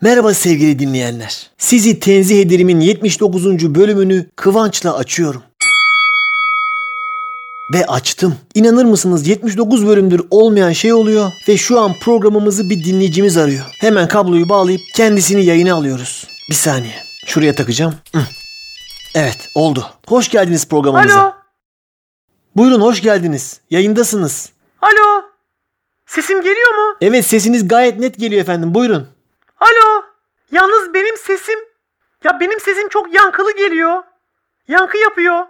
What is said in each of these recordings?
Merhaba sevgili dinleyenler. Sizi tenzih ederimin 79. bölümünü kıvançla açıyorum. Ve açtım. İnanır mısınız 79 bölümdür olmayan şey oluyor ve şu an programımızı bir dinleyicimiz arıyor. Hemen kabloyu bağlayıp kendisini yayına alıyoruz. Bir saniye. Şuraya takacağım. Evet oldu. Hoş geldiniz programımıza. Alo. Buyurun hoş geldiniz. Yayındasınız. Alo. Sesim geliyor mu? Evet sesiniz gayet net geliyor efendim. Buyurun. Alo. Yalnız benim sesim ya benim sesim çok yankılı geliyor. Yankı yapıyor.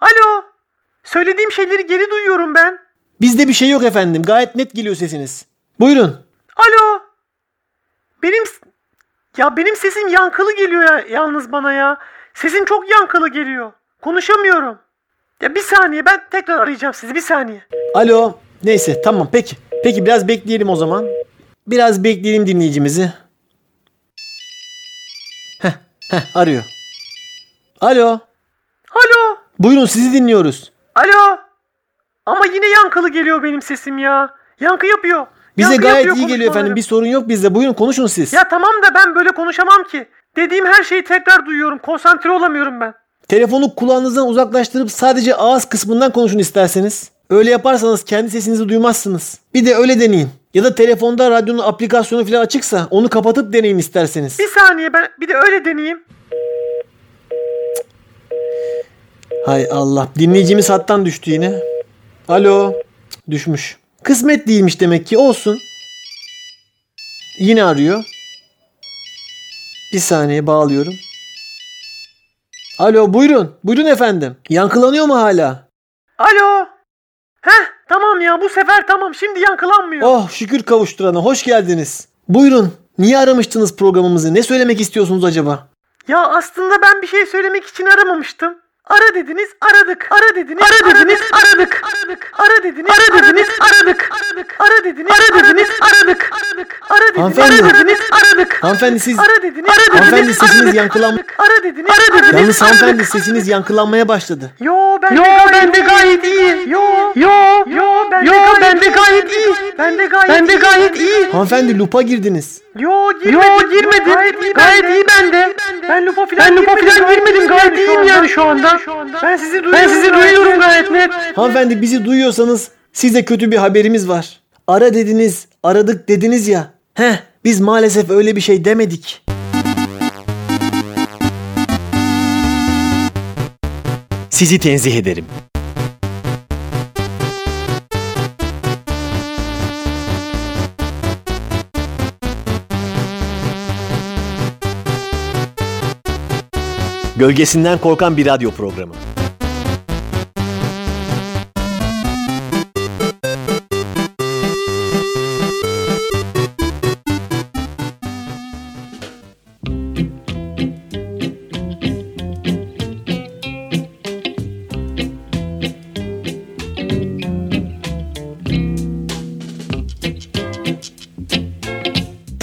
Alo. Söylediğim şeyleri geri duyuyorum ben. Bizde bir şey yok efendim. Gayet net geliyor sesiniz. Buyurun. Alo. Benim ya benim sesim yankılı geliyor ya, yalnız bana ya. Sesim çok yankılı geliyor. Konuşamıyorum. Ya bir saniye ben tekrar arayacağım sizi bir saniye. Alo. Neyse tamam peki. Peki biraz bekleyelim o zaman. Biraz bekleyelim dinleyicimizi. Heh, arıyor. Alo. Alo. Buyurun sizi dinliyoruz. Alo. Ama yine yankılı geliyor benim sesim ya. Yankı yapıyor. Bize Yankı gayet yapıyor iyi geliyor efendim. Bir sorun yok bizde. Buyurun konuşun siz. Ya tamam da ben böyle konuşamam ki. Dediğim her şeyi tekrar duyuyorum. Konsantre olamıyorum ben. Telefonu kulağınızdan uzaklaştırıp sadece ağız kısmından konuşun isterseniz. Öyle yaparsanız kendi sesinizi duymazsınız. Bir de öyle deneyin. Ya da telefonda radyonun aplikasyonu falan açıksa onu kapatıp deneyin isterseniz. Bir saniye ben bir de öyle deneyeyim. Hay Allah. Dinleyicimiz hattan düştü yine. Alo. Cık, Düşmüş. Kısmet değilmiş demek ki. Olsun. Yine arıyor. Bir saniye bağlıyorum. Alo buyurun. Buyurun efendim. Yankılanıyor mu hala? Alo. Heh tamam ya bu sefer tamam. Şimdi yankılanmıyor. Oh şükür kavuşturana. Hoş geldiniz. Buyurun. Niye aramıştınız programımızı? Ne söylemek istiyorsunuz acaba? Ya aslında ben bir şey söylemek için aramamıştım. Ara dediniz, aradık. Ara dediniz, ara dediniz, aradık. Aradık. Ara dediniz, ara dediniz, aradık. Aradık. Ara dediniz, ara dediniz, aradık. Aradık. Ara dediniz, ara dediniz, aradık. Hanımefendi siz... Ara dediniz, Hanımefendi sesiniz yankılan... Ara dediniz, ara dediniz. Yalnız hanımefendi sesiniz yankılanmaya başladı. Yo ben Yo, ben de gayet iyi. Yo Yo, yo ben yo, ben de gayet iyi. Ben de gayet Ben de gayet iyi. Hanımefendi lupa girdiniz. Yo girmedim. Yo girmedim. Gayet iyi bende. Ben lupa falan Ben lupa girmedim. falan girmedim. Gayet şu iyiyim anda. Yani şu anda. Ben sizi duyuyorum. Ben sizi duyuyorum gayet net. Hanımefendi bizi duyuyorsanız size kötü bir haberimiz var. Ara dediniz, aradık dediniz ya. Heh, biz maalesef öyle bir şey demedik. Sizi tenzih ederim. Gölgesinden korkan bir radyo programı.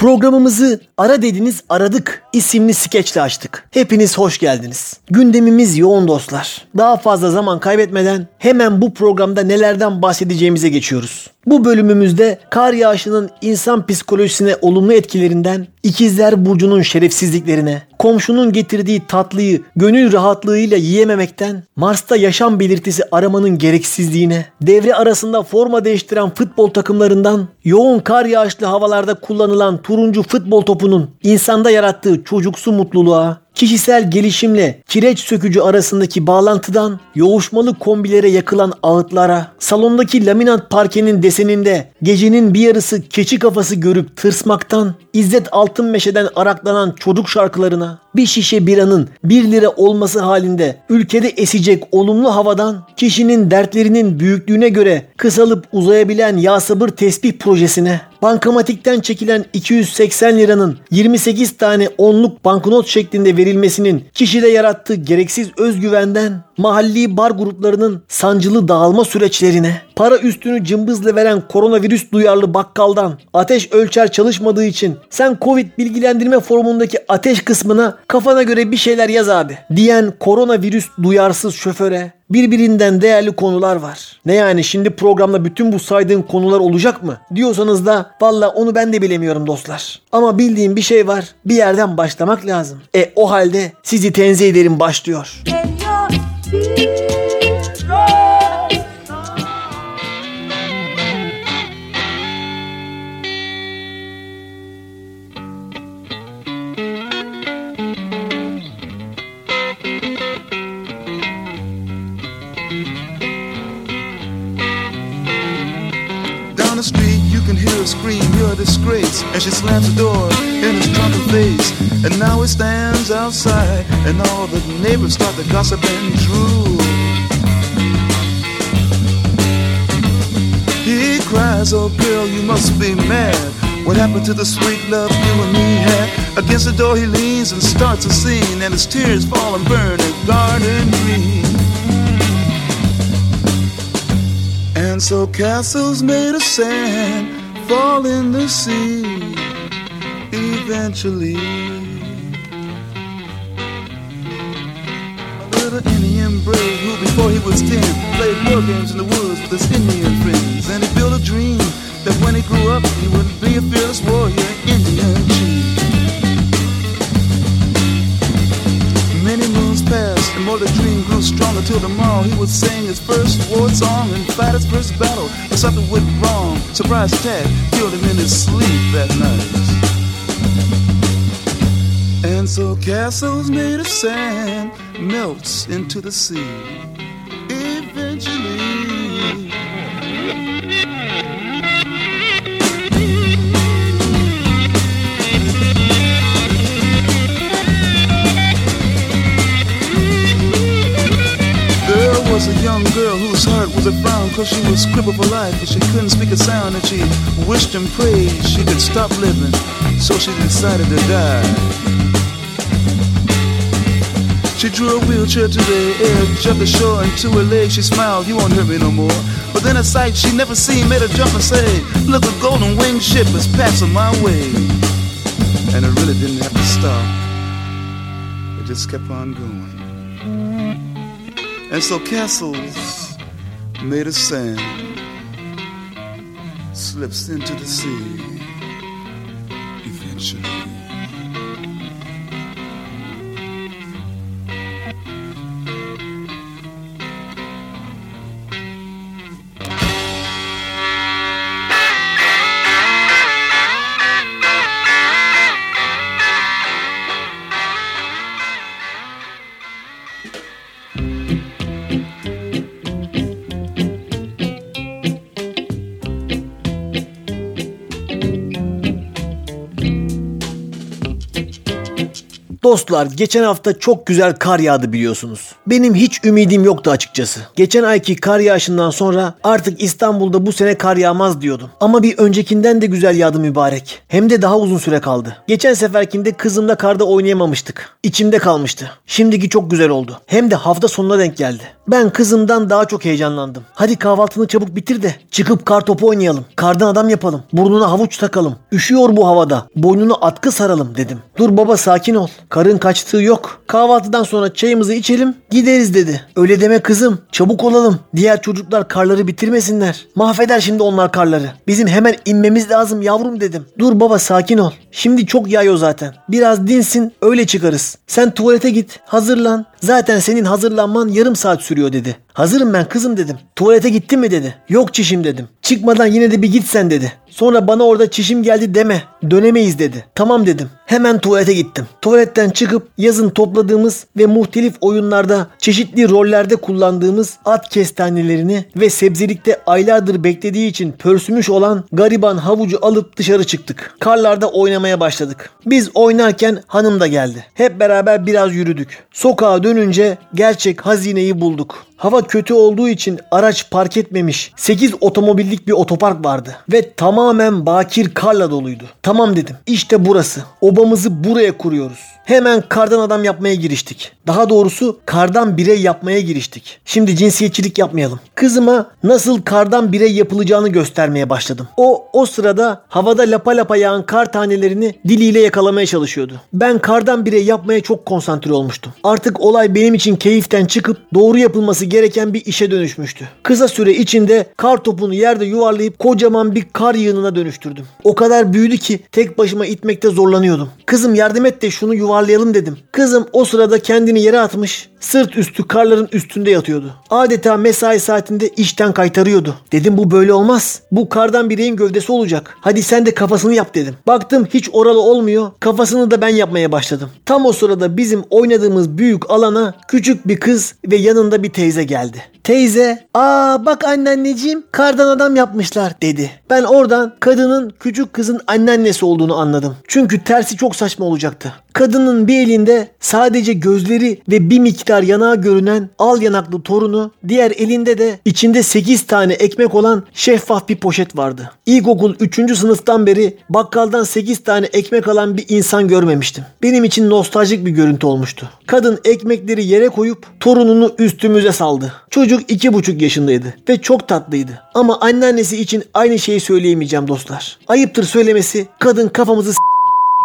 Programımızı Ara Dediniz Aradık isimli skeçle açtık. Hepiniz hoş geldiniz. Gündemimiz yoğun dostlar. Daha fazla zaman kaybetmeden hemen bu programda nelerden bahsedeceğimize geçiyoruz. Bu bölümümüzde kar yağışının insan psikolojisine olumlu etkilerinden, ikizler burcunun şerefsizliklerine, komşunun getirdiği tatlıyı gönül rahatlığıyla yiyememekten, Mars'ta yaşam belirtisi aramanın gereksizliğine, devre arasında forma değiştiren futbol takımlarından, yoğun kar yağışlı havalarda kullanılan turuncu futbol topunun insanda yarattığı çocuksu mutluluğa, kişisel gelişimle kireç sökücü arasındaki bağlantıdan, yoğuşmalı kombilere yakılan ağıtlara, salondaki laminat parkenin deseninde gecenin bir yarısı keçi kafası görüp tırsmaktan, İzzet Altınmeşe'den araklanan çocuk şarkılarına, bir şişe biranın 1 lira olması halinde ülkede esecek olumlu havadan, kişinin dertlerinin büyüklüğüne göre kısalıp uzayabilen ya sabır tesbih projesine, bankamatikten çekilen 280 liranın 28 tane onluk banknot şeklinde verilmesinin kişide yarattığı gereksiz özgüvenden mahalli bar gruplarının sancılı dağılma süreçlerine, para üstünü cımbızla veren koronavirüs duyarlı bakkaldan ateş ölçer çalışmadığı için sen Covid bilgilendirme formundaki ateş kısmına kafana göre bir şeyler yaz abi diyen koronavirüs duyarsız şoföre, Birbirinden değerli konular var. Ne yani şimdi programda bütün bu saydığın konular olacak mı? Diyorsanız da valla onu ben de bilemiyorum dostlar. Ama bildiğim bir şey var. Bir yerden başlamak lazım. E o halde sizi tenzih ederim başlıyor. Can her scream, you're a disgrace. And she slams the door in his drunken face. And now he stands outside, and all the neighbors start to gossip and drool. He cries, oh girl, you must be mad. What happened to the sweet love you and me had? Against the door he leans and starts a scene, and his tears fall and burn his garden green. And so castles made of sand fall in the sea eventually. A little Indian brave who, before he was ten, played war games in the woods with his Indian friends. And he built a dream that when he grew up, he would be a fearless warrior, Indian chief. Many moons passed, and more the dream grew stronger till tomorrow he would sing his first war song and fight his first battle. Something went wrong. Surprise attack killed him in his sleep that night. And so castles made of sand melts into the sea. Young girl whose heart was a frown Cause she was crippled for life and she couldn't speak a sound And she wished and prayed she could stop living So she decided to die. She drew a wheelchair to the edge of the shore And to her legs she smiled, you won't hurt me no more. But then a sight she never seen made her jump and say Look, a golden winged ship is passing my way. And it really didn't have to stop. It just kept on going and so castles made of sand slips into the sea Dostlar geçen hafta çok güzel kar yağdı biliyorsunuz. Benim hiç ümidim yoktu açıkçası. Geçen ayki kar yağışından sonra artık İstanbul'da bu sene kar yağmaz diyordum. Ama bir öncekinden de güzel yağdı mübarek. Hem de daha uzun süre kaldı. Geçen seferkinde kızımla karda oynayamamıştık. İçimde kalmıştı. Şimdiki çok güzel oldu. Hem de hafta sonuna denk geldi. Ben kızımdan daha çok heyecanlandım. Hadi kahvaltını çabuk bitir de çıkıp kar topu oynayalım. Kardan adam yapalım. Burnuna havuç takalım. Üşüyor bu havada. Boynuna atkı saralım dedim. Dur baba sakin ol. Karın kaçtığı yok. Kahvaltıdan sonra çayımızı içelim gideriz dedi. Öyle deme kızım. Çabuk olalım. Diğer çocuklar karları bitirmesinler. Mahveder şimdi onlar karları. Bizim hemen inmemiz lazım yavrum dedim. Dur baba sakin ol. Şimdi çok yağıyor zaten. Biraz dinsin öyle çıkarız. Sen tuvalete git hazırlan. Zaten senin hazırlanman yarım saat sürüyor dedi. Hazırım ben kızım dedim. Tuvalete gittin mi dedi. Yok çişim dedim. Çıkmadan yine de bir git sen dedi. Sonra bana orada çişim geldi deme. Dönemeyiz dedi. Tamam dedim. Hemen tuvalete gittim. Tuvaletten çıkıp yazın topladığımız ve muhtelif oyunlarda çeşitli rollerde kullandığımız at kestanelerini ve sebzelikte aylardır beklediği için pörsümüş olan gariban havucu alıp dışarı çıktık. Karlarda oynamaya başladık. Biz oynarken hanım da geldi. Hep beraber biraz yürüdük. Sokağa dönünce gerçek hazineyi bulduk. Hava kötü olduğu için araç park etmemiş 8 otomobillik bir otopark vardı ve tamamen bakir karla doluydu. Tamam dedim. İşte burası. Obamızı buraya kuruyoruz. Hemen kardan adam yapmaya giriştik. Daha doğrusu kardan birey yapmaya giriştik. Şimdi cinsiyetçilik yapmayalım. Kızıma nasıl kardan birey yapılacağını göstermeye başladım. O o sırada havada lapa lapa yağan kar tanelerini diliyle yakalamaya çalışıyordu. Ben kardan birey yapmaya çok konsantre olmuştum. Artık olay benim için keyiften çıkıp doğru yapılması gereken bir işe dönüşmüştü. Kısa süre içinde kar topunu yerde yuvarlayıp kocaman bir kar yığınına dönüştürdüm. O kadar büyüdü ki tek başıma itmekte zorlanıyordum. Kızım yardım et de şunu yuvarlayalım dedim. Kızım o sırada kendini yere atmış, sırt üstü karların üstünde yatıyordu. Adeta mesai saatinde işten kaytarıyordu. Dedim bu böyle olmaz. Bu kardan bireyin gövdesi olacak. Hadi sen de kafasını yap dedim. Baktım hiç oralı olmuyor. Kafasını da ben yapmaya başladım. Tam o sırada bizim oynadığımız büyük alana küçük bir kız ve yanında bir teyze geldi. Teyze, aa bak anneanneciğim kardan adam yapmışlar dedi. Ben oradan kadının küçük kızın anneannesi olduğunu anladım. Çünkü tersi çok saçma olacaktı. Kadının bir elinde sadece gözleri ve bir miktar yanağı görünen al yanaklı torunu, diğer elinde de içinde 8 tane ekmek olan şeffaf bir poşet vardı. İlkokul 3. sınıftan beri bakkaldan 8 tane ekmek alan bir insan görmemiştim. Benim için nostaljik bir görüntü olmuştu. Kadın ekmekleri yere koyup torununu üstümüze saldı. Çocuk 2,5 yaşındaydı ve çok tatlıydı. Ama anneannesi için aynı şeyi söyleyemeyeceğim dostlar. Ayıptır söylemesi kadın kafamızı s-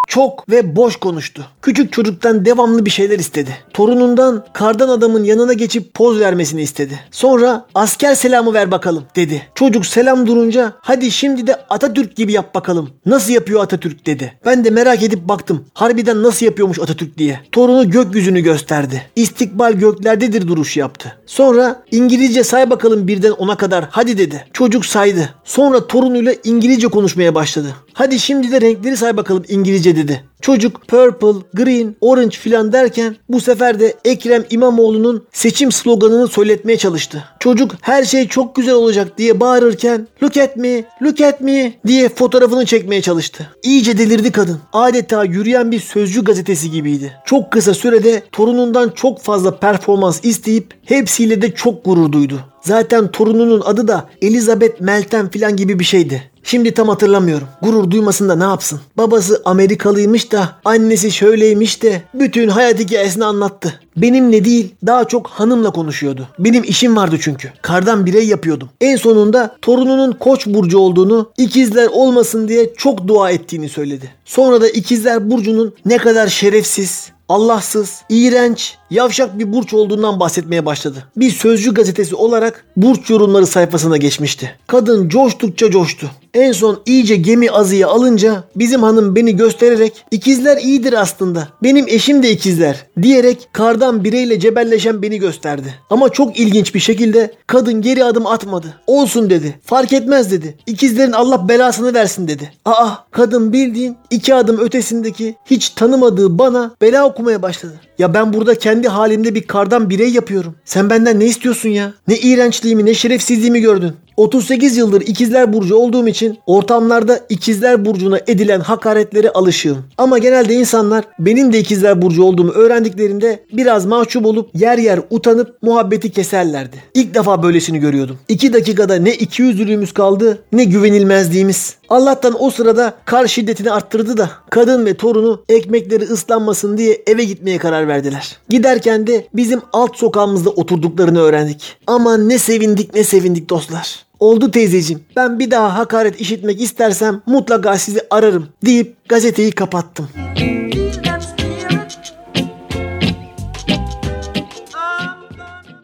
çok ve boş konuştu. Küçük çocuktan devamlı bir şeyler istedi. Torunundan kardan adamın yanına geçip poz vermesini istedi. Sonra asker selamı ver bakalım dedi. Çocuk selam durunca hadi şimdi de Atatürk gibi yap bakalım. Nasıl yapıyor Atatürk dedi. Ben de merak edip baktım. Harbiden nasıl yapıyormuş Atatürk diye. Torunu gökyüzünü gösterdi. İstikbal göklerdedir duruşu yaptı. Sonra İngilizce say bakalım birden ona kadar hadi dedi. Çocuk saydı. Sonra torunuyla İngilizce konuşmaya başladı. Hadi şimdi de renkleri say bakalım İngilizce dedi. Çocuk purple, green, orange filan derken bu sefer de Ekrem İmamoğlu'nun seçim sloganını söyletmeye çalıştı. Çocuk her şey çok güzel olacak diye bağırırken look at me, look at me diye fotoğrafını çekmeye çalıştı. İyice delirdi kadın. Adeta yürüyen bir sözcü gazetesi gibiydi. Çok kısa sürede torunundan çok fazla performans isteyip hepsiyle de çok gurur duydu. Zaten torununun adı da Elizabeth Meltem filan gibi bir şeydi. Şimdi tam hatırlamıyorum. Gurur duymasın da ne yapsın? Babası Amerikalıymış da annesi şöyleymiş de bütün hayat hikayesini anlattı. Benimle değil daha çok hanımla konuşuyordu. Benim işim vardı çünkü. Kardan birey yapıyordum. En sonunda torununun koç burcu olduğunu ikizler olmasın diye çok dua ettiğini söyledi. Sonra da ikizler burcunun ne kadar şerefsiz, Allahsız, iğrenç, yavşak bir burç olduğundan bahsetmeye başladı. Bir sözcü gazetesi olarak burç yorumları sayfasına geçmişti. Kadın coştukça coştu. En son iyice gemi azıya alınca bizim hanım beni göstererek ikizler iyidir aslında. Benim eşim de ikizler diyerek kardan bireyle cebelleşen beni gösterdi. Ama çok ilginç bir şekilde kadın geri adım atmadı. Olsun dedi. Fark etmez dedi. İkizlerin Allah belasını versin dedi. Aa kadın bildiğin iki adım ötesindeki hiç tanımadığı bana bela okumaya başladı. Ya ben burada kendi halimde bir kardan birey yapıyorum. Sen benden ne istiyorsun ya? Ne iğrençliğimi ne şerefsizliğimi gördün. 38 yıldır ikizler burcu olduğum için ortamlarda ikizler burcuna edilen hakaretlere alışığım. Ama genelde insanlar benim de ikizler burcu olduğumu öğrendiklerinde biraz mahcup olup yer yer utanıp muhabbeti keserlerdi. İlk defa böylesini görüyordum. 2 dakikada ne ikiyüzlülüğümüz kaldı ne güvenilmezliğimiz. Allah'tan o sırada kar şiddetini arttırdı da kadın ve torunu ekmekleri ıslanmasın diye eve gitmeye karar verdiler. Giderken de bizim alt sokağımızda oturduklarını öğrendik. Aman ne sevindik ne sevindik dostlar. Oldu teyzeciğim. Ben bir daha hakaret işitmek istersem mutlaka sizi ararım deyip gazeteyi kapattım.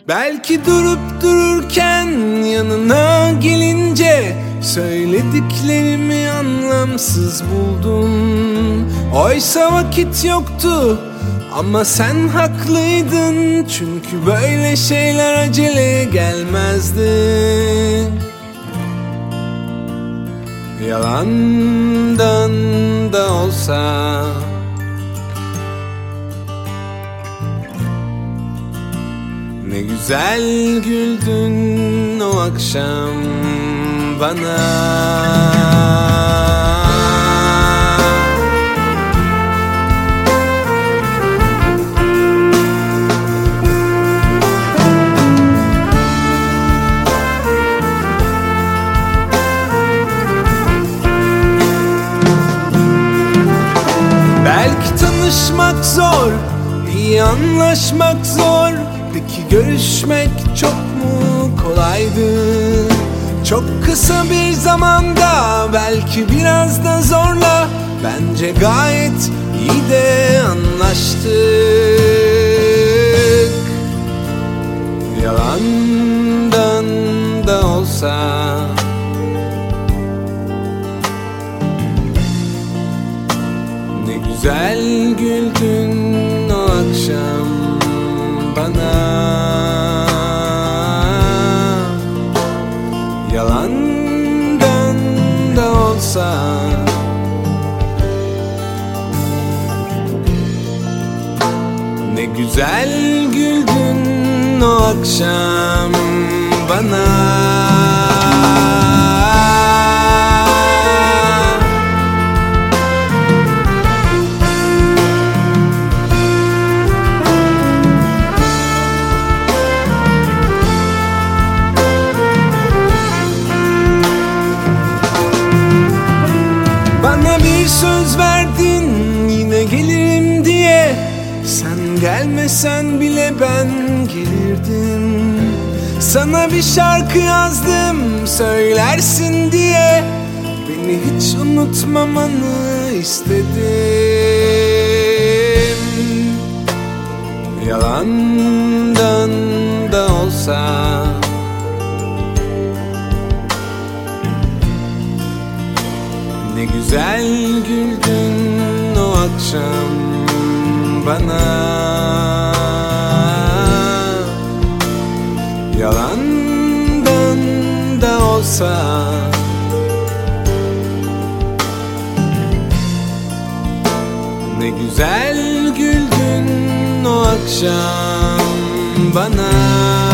Belki durup dururken yanına gelince Söylediklerimi anlamsız buldum. Oysa vakit yoktu ama sen haklıydın. Çünkü böyle şeyler acele gelmezdi. Yalandan da olsa. Ne güzel güldün o akşam bana Belki tanışmak zor, iyi anlaşmak zor Peki görüşmek çok mu kolaydı? Çok kısa bir zamanda belki biraz da zorla Bence gayet iyi de anlaştık. Yalan olsa. Ne güzel güldün o akşam bana olsa Ne güzel güldün o akşam Bana gelmesen bile ben gelirdim. Sana bir şarkı yazdım söylersin diye. Beni hiç unutmamanı istedim. Yalandan da olsa. Ne güzel güldün o akşam bana olsa. Ne güzel güldün o akşam bana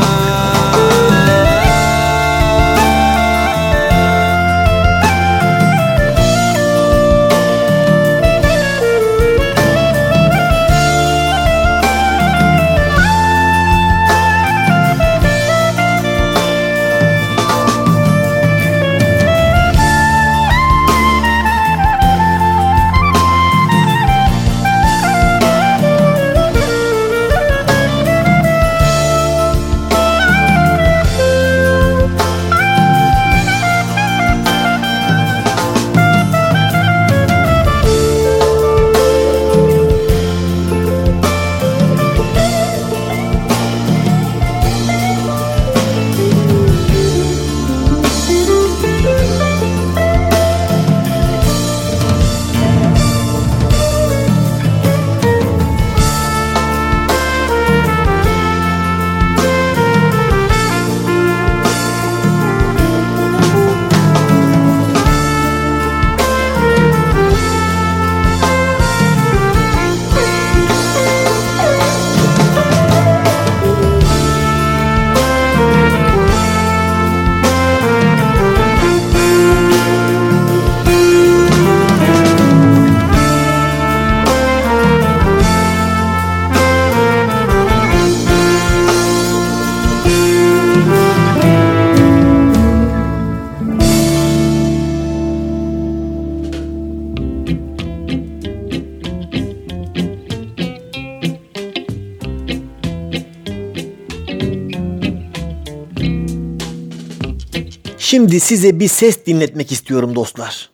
Şimdi size bir ses dinletmek istiyorum dostlar.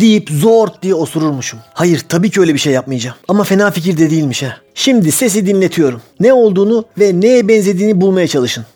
Deyip zor diye osururmuşum. Hayır tabii ki öyle bir şey yapmayacağım. Ama fena fikir de değilmiş ha. Şimdi sesi dinletiyorum. Ne olduğunu ve neye benzediğini bulmaya çalışın.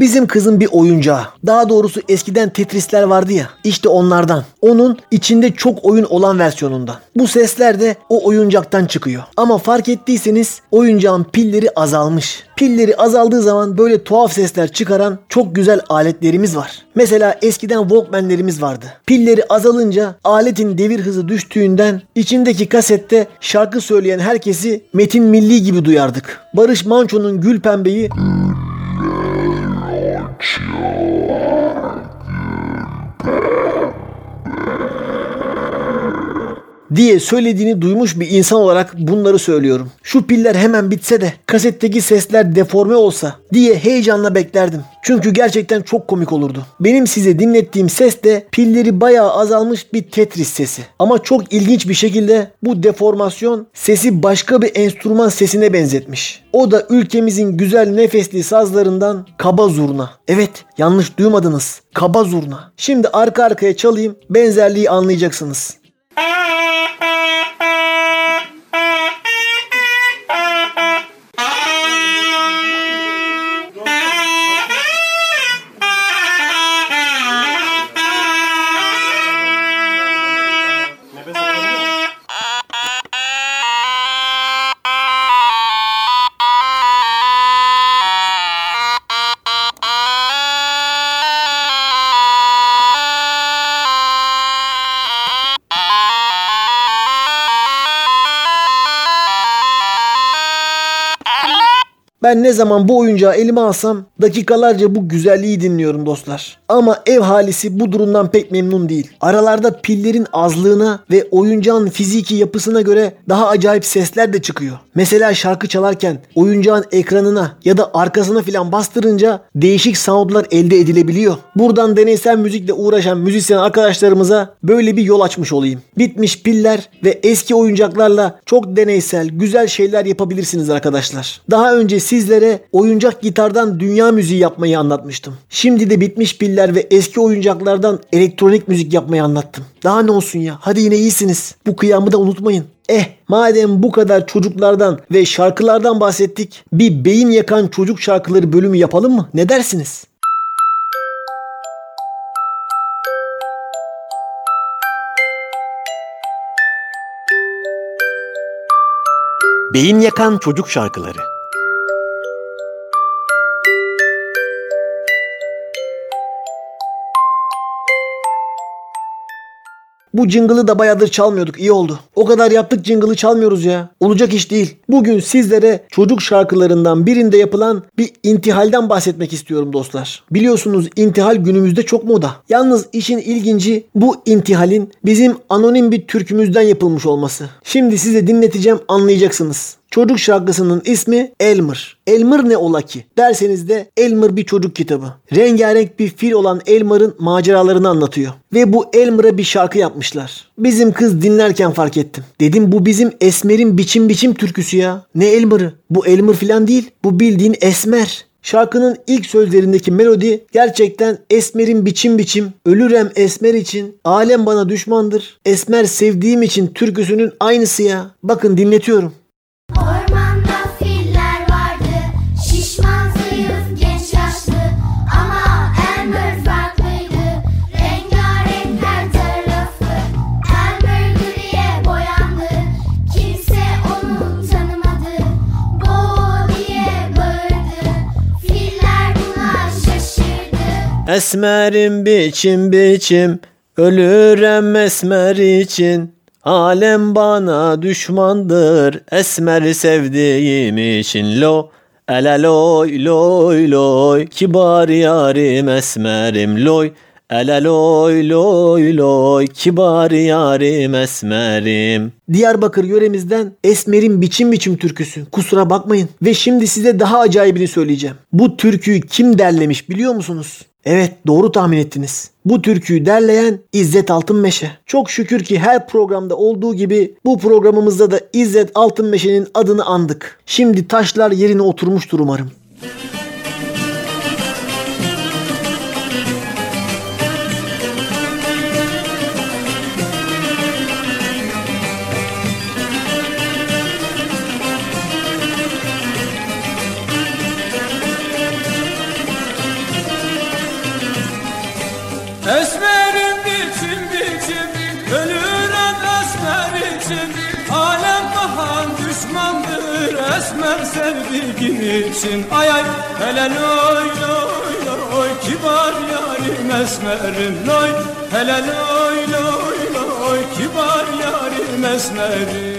Bizim kızın bir oyuncağı. Daha doğrusu eskiden Tetris'ler vardı ya. İşte onlardan. Onun içinde çok oyun olan versiyonundan. Bu sesler de o oyuncaktan çıkıyor. Ama fark ettiyseniz oyuncağın pilleri azalmış. Pilleri azaldığı zaman böyle tuhaf sesler çıkaran çok güzel aletlerimiz var. Mesela eskiden Walkman'lerimiz vardı. Pilleri azalınca aletin devir hızı düştüğünden içindeki kasette şarkı söyleyen herkesi Metin Milli gibi duyardık. Barış Manço'nun Gül Pembe'yi Culture Impact. Diye söylediğini duymuş bir insan olarak bunları söylüyorum. Şu piller hemen bitse de kasetteki sesler deforme olsa diye heyecanla beklerdim. Çünkü gerçekten çok komik olurdu. Benim size dinlettiğim ses de pilleri bayağı azalmış bir Tetris sesi. Ama çok ilginç bir şekilde bu deformasyon sesi başka bir enstrüman sesine benzetmiş. O da ülkemizin güzel nefesli sazlarından kaba zurna. Evet yanlış duymadınız. Kaba zurna. Şimdi arka arkaya çalayım benzerliği anlayacaksınız. Ah, ah. ah. Ben ne zaman bu oyuncağı elime alsam dakikalarca bu güzelliği dinliyorum dostlar. Ama ev halisi bu durumdan pek memnun değil. Aralarda pillerin azlığına ve oyuncağın fiziki yapısına göre daha acayip sesler de çıkıyor. Mesela şarkı çalarken oyuncağın ekranına ya da arkasına filan bastırınca değişik soundlar elde edilebiliyor. Buradan deneysel müzikle uğraşan müzisyen arkadaşlarımıza böyle bir yol açmış olayım. Bitmiş piller ve eski oyuncaklarla çok deneysel, güzel şeyler yapabilirsiniz arkadaşlar. Daha önce sizlere oyuncak gitardan dünya müziği yapmayı anlatmıştım. Şimdi de bitmiş piller ve eski oyuncaklardan elektronik müzik yapmayı anlattım. Daha ne olsun ya? Hadi yine iyisiniz. Bu kıyamı da unutmayın. Eh madem bu kadar çocuklardan ve şarkılardan bahsettik bir beyin yakan çocuk şarkıları bölümü yapalım mı? Ne dersiniz? Beyin yakan çocuk şarkıları. Bu jingle'ı da bayağıdır çalmıyorduk. İyi oldu. O kadar yaptık jingle'ı çalmıyoruz ya. Olacak iş değil. Bugün sizlere çocuk şarkılarından birinde yapılan bir intihalden bahsetmek istiyorum dostlar. Biliyorsunuz intihal günümüzde çok moda. Yalnız işin ilginci bu intihalin bizim anonim bir türkümüzden yapılmış olması. Şimdi size dinleteceğim anlayacaksınız. Çocuk şarkısının ismi Elmer. Elmer ne ola ki? Derseniz de Elmer bir çocuk kitabı. Rengarenk bir fil olan Elmer'ın maceralarını anlatıyor. Ve bu Elmer'a bir şarkı yapmışlar. Bizim kız dinlerken fark ettim. Dedim bu bizim Esmer'in biçim biçim türküsü ya. Ne Elmer'ı? Bu Elmer falan değil. Bu bildiğin Esmer. Şarkının ilk sözlerindeki melodi gerçekten Esmer'in biçim biçim, ölürem Esmer için, alem bana düşmandır, Esmer sevdiğim için türküsünün aynısı ya. Bakın dinletiyorum. Esmerim biçim biçim Ölürem esmer için Alem bana düşmandır Esmer sevdiğim için lo Ele loy loy loy Kibar yarim esmerim loy Ele loy loy loy Kibar yarim esmerim Diyarbakır yöremizden Esmer'in biçim biçim türküsü. Kusura bakmayın. Ve şimdi size daha acayibini söyleyeceğim. Bu türküyü kim derlemiş biliyor musunuz? Evet doğru tahmin ettiniz. Bu türküyü derleyen İzzet Altınmeşe. Çok şükür ki her programda olduğu gibi bu programımızda da İzzet Altınmeşe'nin adını andık. Şimdi taşlar yerine oturmuştur umarım. Esmerim Esmer sevdiğim için. Ay ay hele loy loy loy. Kibar yarim esmerim loy. Hele loy loy loy. Kibar yarim esmerim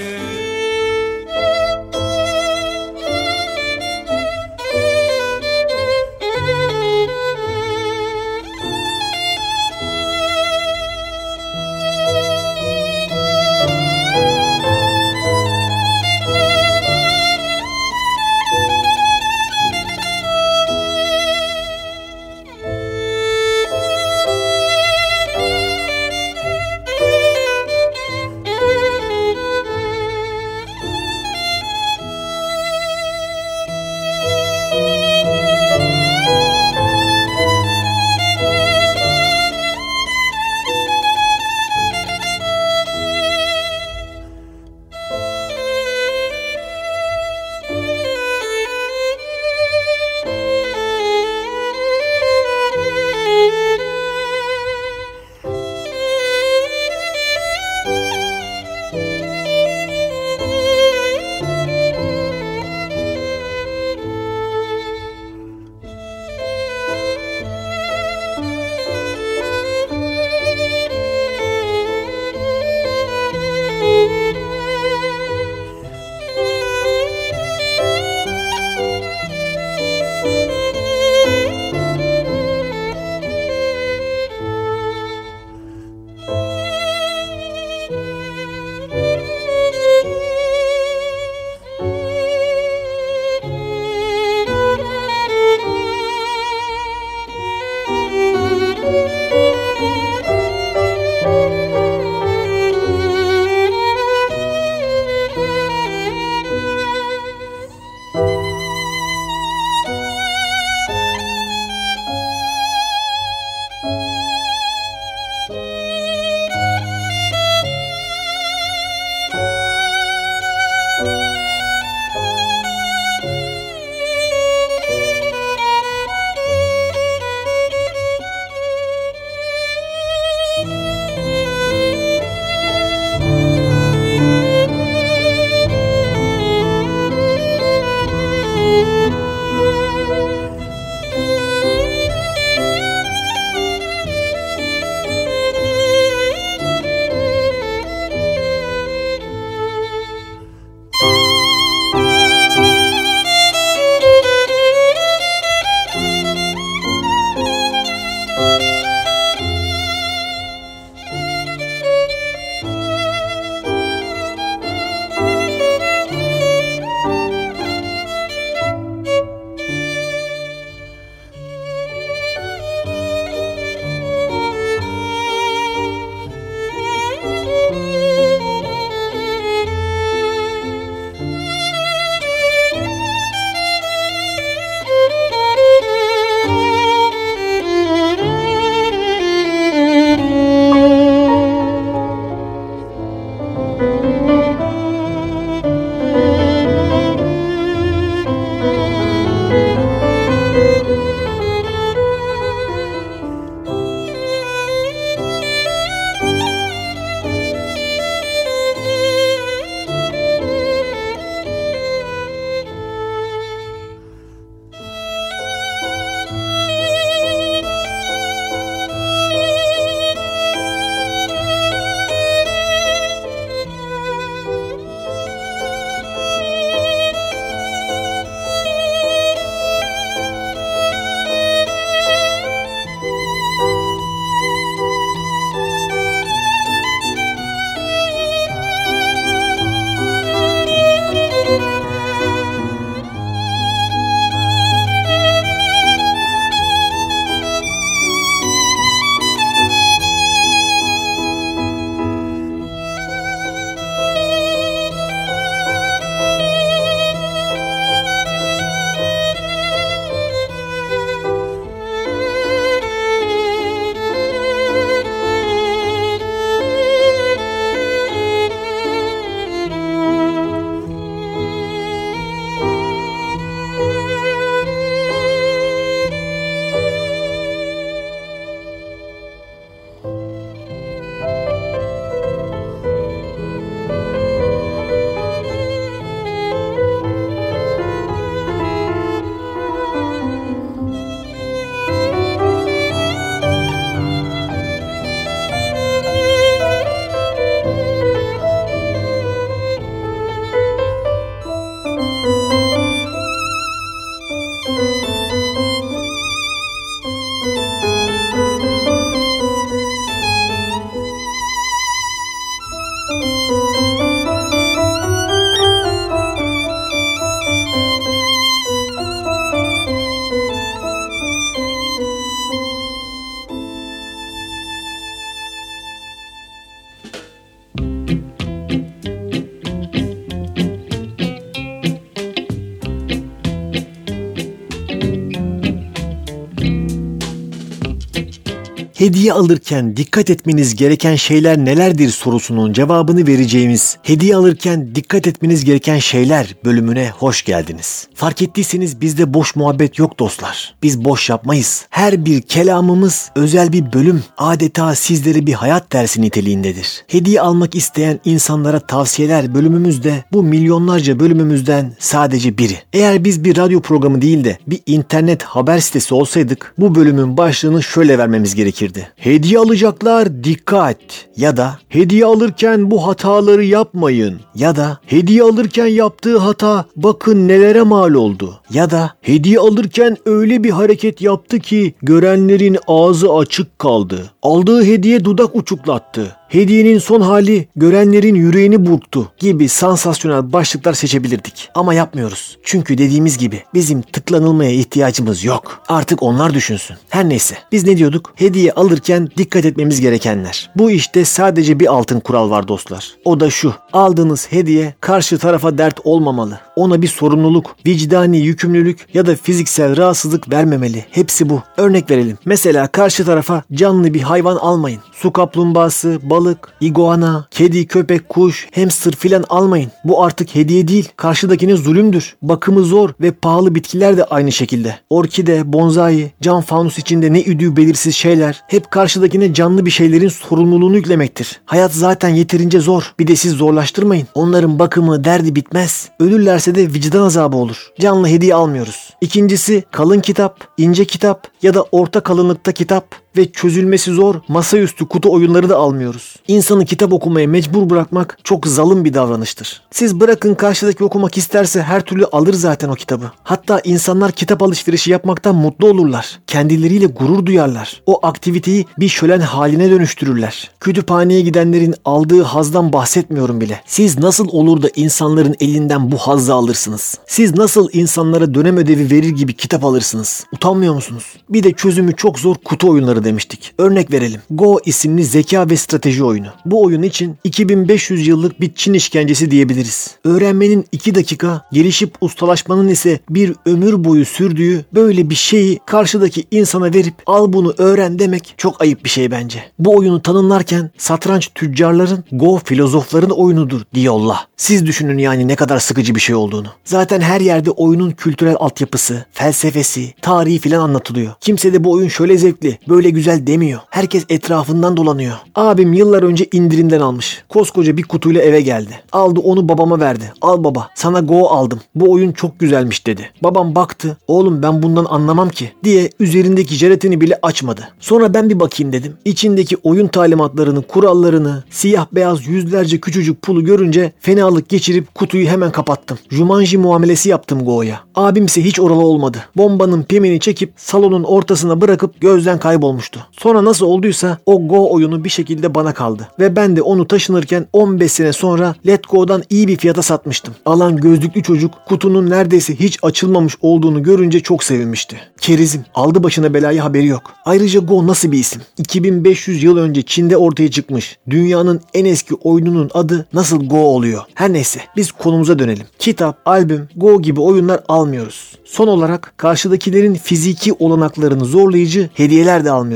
Hediye alırken dikkat etmeniz gereken şeyler nelerdir sorusunun cevabını vereceğimiz Hediye alırken dikkat etmeniz gereken şeyler bölümüne hoş geldiniz. Fark ettiyseniz bizde boş muhabbet yok dostlar. Biz boş yapmayız. Her bir kelamımız özel bir bölüm. Adeta sizlere bir hayat dersi niteliğindedir. Hediye almak isteyen insanlara tavsiyeler bölümümüzde bu milyonlarca bölümümüzden sadece biri. Eğer biz bir radyo programı değil de bir internet haber sitesi olsaydık bu bölümün başlığını şöyle vermemiz gerekirdi. Hediye alacaklar dikkat ya da hediye alırken bu hataları yapmayın ya da hediye alırken yaptığı hata bakın nelere mal oldu ya da hediye alırken öyle bir hareket yaptı ki görenlerin ağzı açık kaldı. Aldığı hediye dudak uçuklattı. Hediyenin son hali görenlerin yüreğini burktu gibi sansasyonel başlıklar seçebilirdik. Ama yapmıyoruz. Çünkü dediğimiz gibi bizim tıklanılmaya ihtiyacımız yok. Artık onlar düşünsün. Her neyse biz ne diyorduk? Hediye alırken dikkat etmemiz gerekenler. Bu işte sadece bir altın kural var dostlar. O da şu. Aldığınız hediye karşı tarafa dert olmamalı. Ona bir sorumluluk, vicdani yükümlülük ya da fiziksel rahatsızlık vermemeli. Hepsi bu. Örnek verelim. Mesela karşı tarafa canlı bir hayvan almayın. Su kaplumbağası, balık balık, iguana, kedi, köpek, kuş, hamster filan almayın. Bu artık hediye değil. Karşıdakine zulümdür. Bakımı zor ve pahalı bitkiler de aynı şekilde. Orkide, bonsai, cam fanus içinde ne üdüğü belirsiz şeyler hep karşıdakine canlı bir şeylerin sorumluluğunu yüklemektir. Hayat zaten yeterince zor. Bir de siz zorlaştırmayın. Onların bakımı, derdi bitmez. Ölürlerse de vicdan azabı olur. Canlı hediye almıyoruz. İkincisi kalın kitap, ince kitap ya da orta kalınlıkta kitap ve çözülmesi zor masaüstü kutu oyunları da almıyoruz. İnsanı kitap okumaya mecbur bırakmak çok zalim bir davranıştır. Siz bırakın karşıdaki okumak isterse her türlü alır zaten o kitabı. Hatta insanlar kitap alışverişi yapmaktan mutlu olurlar. Kendileriyle gurur duyarlar. O aktiviteyi bir şölen haline dönüştürürler. Kütüphaneye gidenlerin aldığı hazdan bahsetmiyorum bile. Siz nasıl olur da insanların elinden bu hazzı alırsınız? Siz nasıl insanlara dönem ödevi verir gibi kitap alırsınız? Utanmıyor musunuz? Bir de çözümü çok zor kutu oyunları demiştik. Örnek verelim. Go isimli zeka ve strateji oyunu. Bu oyun için 2500 yıllık bir Çin işkencesi diyebiliriz. Öğrenmenin 2 dakika, gelişip ustalaşmanın ise bir ömür boyu sürdüğü böyle bir şeyi karşıdaki insana verip al bunu öğren demek çok ayıp bir şey bence. Bu oyunu tanımlarken satranç tüccarların, Go filozofların oyunudur diyorlar. Siz düşünün yani ne kadar sıkıcı bir şey olduğunu. Zaten her yerde oyunun kültürel altyapısı, felsefesi, tarihi filan anlatılıyor. Kimse de bu oyun şöyle zevkli, böyle güzel demiyor. Herkes etrafından dolanıyor. Abim yıllar önce indirimden almış. Koskoca bir kutuyla eve geldi. Aldı onu babama verdi. Al baba sana Go aldım. Bu oyun çok güzelmiş dedi. Babam baktı. Oğlum ben bundan anlamam ki diye üzerindeki jelatini bile açmadı. Sonra ben bir bakayım dedim. İçindeki oyun talimatlarını, kurallarını, siyah beyaz yüzlerce küçücük pulu görünce fenalık geçirip kutuyu hemen kapattım. Jumanji muamelesi yaptım Go'ya. Abim ise hiç oralı olmadı. Bombanın pimini çekip salonun ortasına bırakıp gözden kaybolmuştu. Sonra nasıl olduysa o Go oyunu bir şekilde bana kaldı. Ve ben de onu taşınırken 15 sene sonra Let Go'dan iyi bir fiyata satmıştım. Alan gözlüklü çocuk kutunun neredeyse hiç açılmamış olduğunu görünce çok sevinmişti. Kerizim aldı başına belayı haberi yok. Ayrıca Go nasıl bir isim? 2500 yıl önce Çin'de ortaya çıkmış. Dünyanın en eski oyununun adı nasıl Go oluyor? Her neyse biz konumuza dönelim. Kitap, albüm, Go gibi oyunlar almıyoruz. Son olarak karşıdakilerin fiziki olanaklarını zorlayıcı hediyeler de almıyoruz.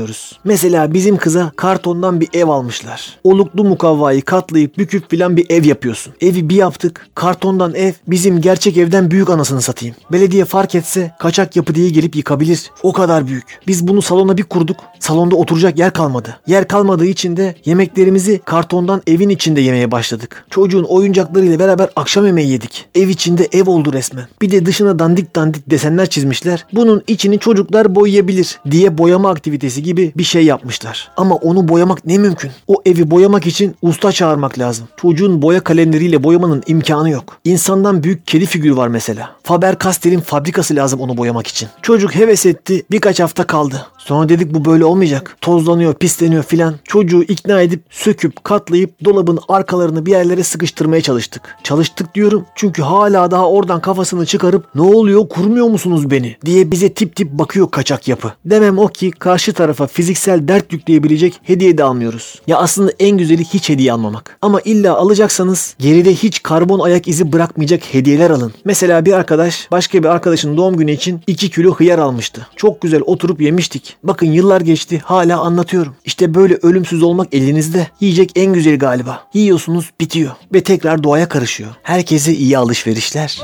Mesela bizim kıza kartondan bir ev almışlar. Oluklu mukavvayı katlayıp büküp filan bir ev yapıyorsun. Evi bir yaptık. Kartondan ev bizim gerçek evden büyük anasını satayım. Belediye fark etse kaçak yapı diye gelip yıkabilir. O kadar büyük. Biz bunu salona bir kurduk. Salonda oturacak yer kalmadı. Yer kalmadığı için de yemeklerimizi kartondan evin içinde yemeye başladık. Çocuğun oyuncaklarıyla beraber akşam yemeği yedik. Ev içinde ev oldu resmen. Bir de dışına dandik dandik desenler çizmişler. Bunun içini çocuklar boyayabilir diye boyama aktivitesi gibi bir şey yapmışlar. Ama onu boyamak ne mümkün? O evi boyamak için usta çağırmak lazım. Çocuğun boya kalemleriyle boyamanın imkanı yok. İnsandan büyük kedi figürü var mesela. Faber-Castell'in fabrikası lazım onu boyamak için. Çocuk heves etti birkaç hafta kaldı. Sonra dedik bu böyle olmayacak. Tozlanıyor, pisleniyor filan. Çocuğu ikna edip söküp katlayıp dolabın arkalarını bir yerlere sıkıştırmaya çalıştık. Çalıştık diyorum çünkü hala daha oradan kafasını çıkarıp ne oluyor kurmuyor musunuz beni diye bize tip tip bakıyor kaçak yapı. Demem o ki karşı tarafa fiziksel dert yükleyebilecek hediye de almıyoruz. Ya aslında en güzeli hiç hediye almamak. Ama illa alacaksanız geride hiç karbon ayak izi bırakmayacak hediyeler alın. Mesela bir arkadaş başka bir arkadaşın doğum günü için 2 kilo hıyar almıştı. Çok güzel oturup yemiştik. Bakın yıllar geçti hala anlatıyorum. İşte böyle ölümsüz olmak elinizde. Yiyecek en güzeli galiba. Yiyorsunuz bitiyor. Ve tekrar doğaya karışıyor. Herkese iyi alışverişler.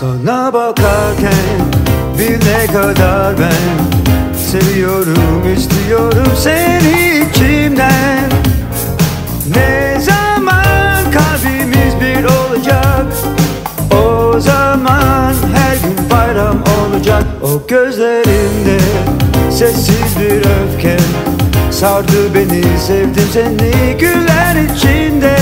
Sana bakarken bir ne kadar ben Seviyorum istiyorum seni içimden Ne zaman kalbimiz bir olacak? O zaman her gün bayram olacak. O gözlerinde sessiz bir öfke Sardı beni sevdim seni güller içinde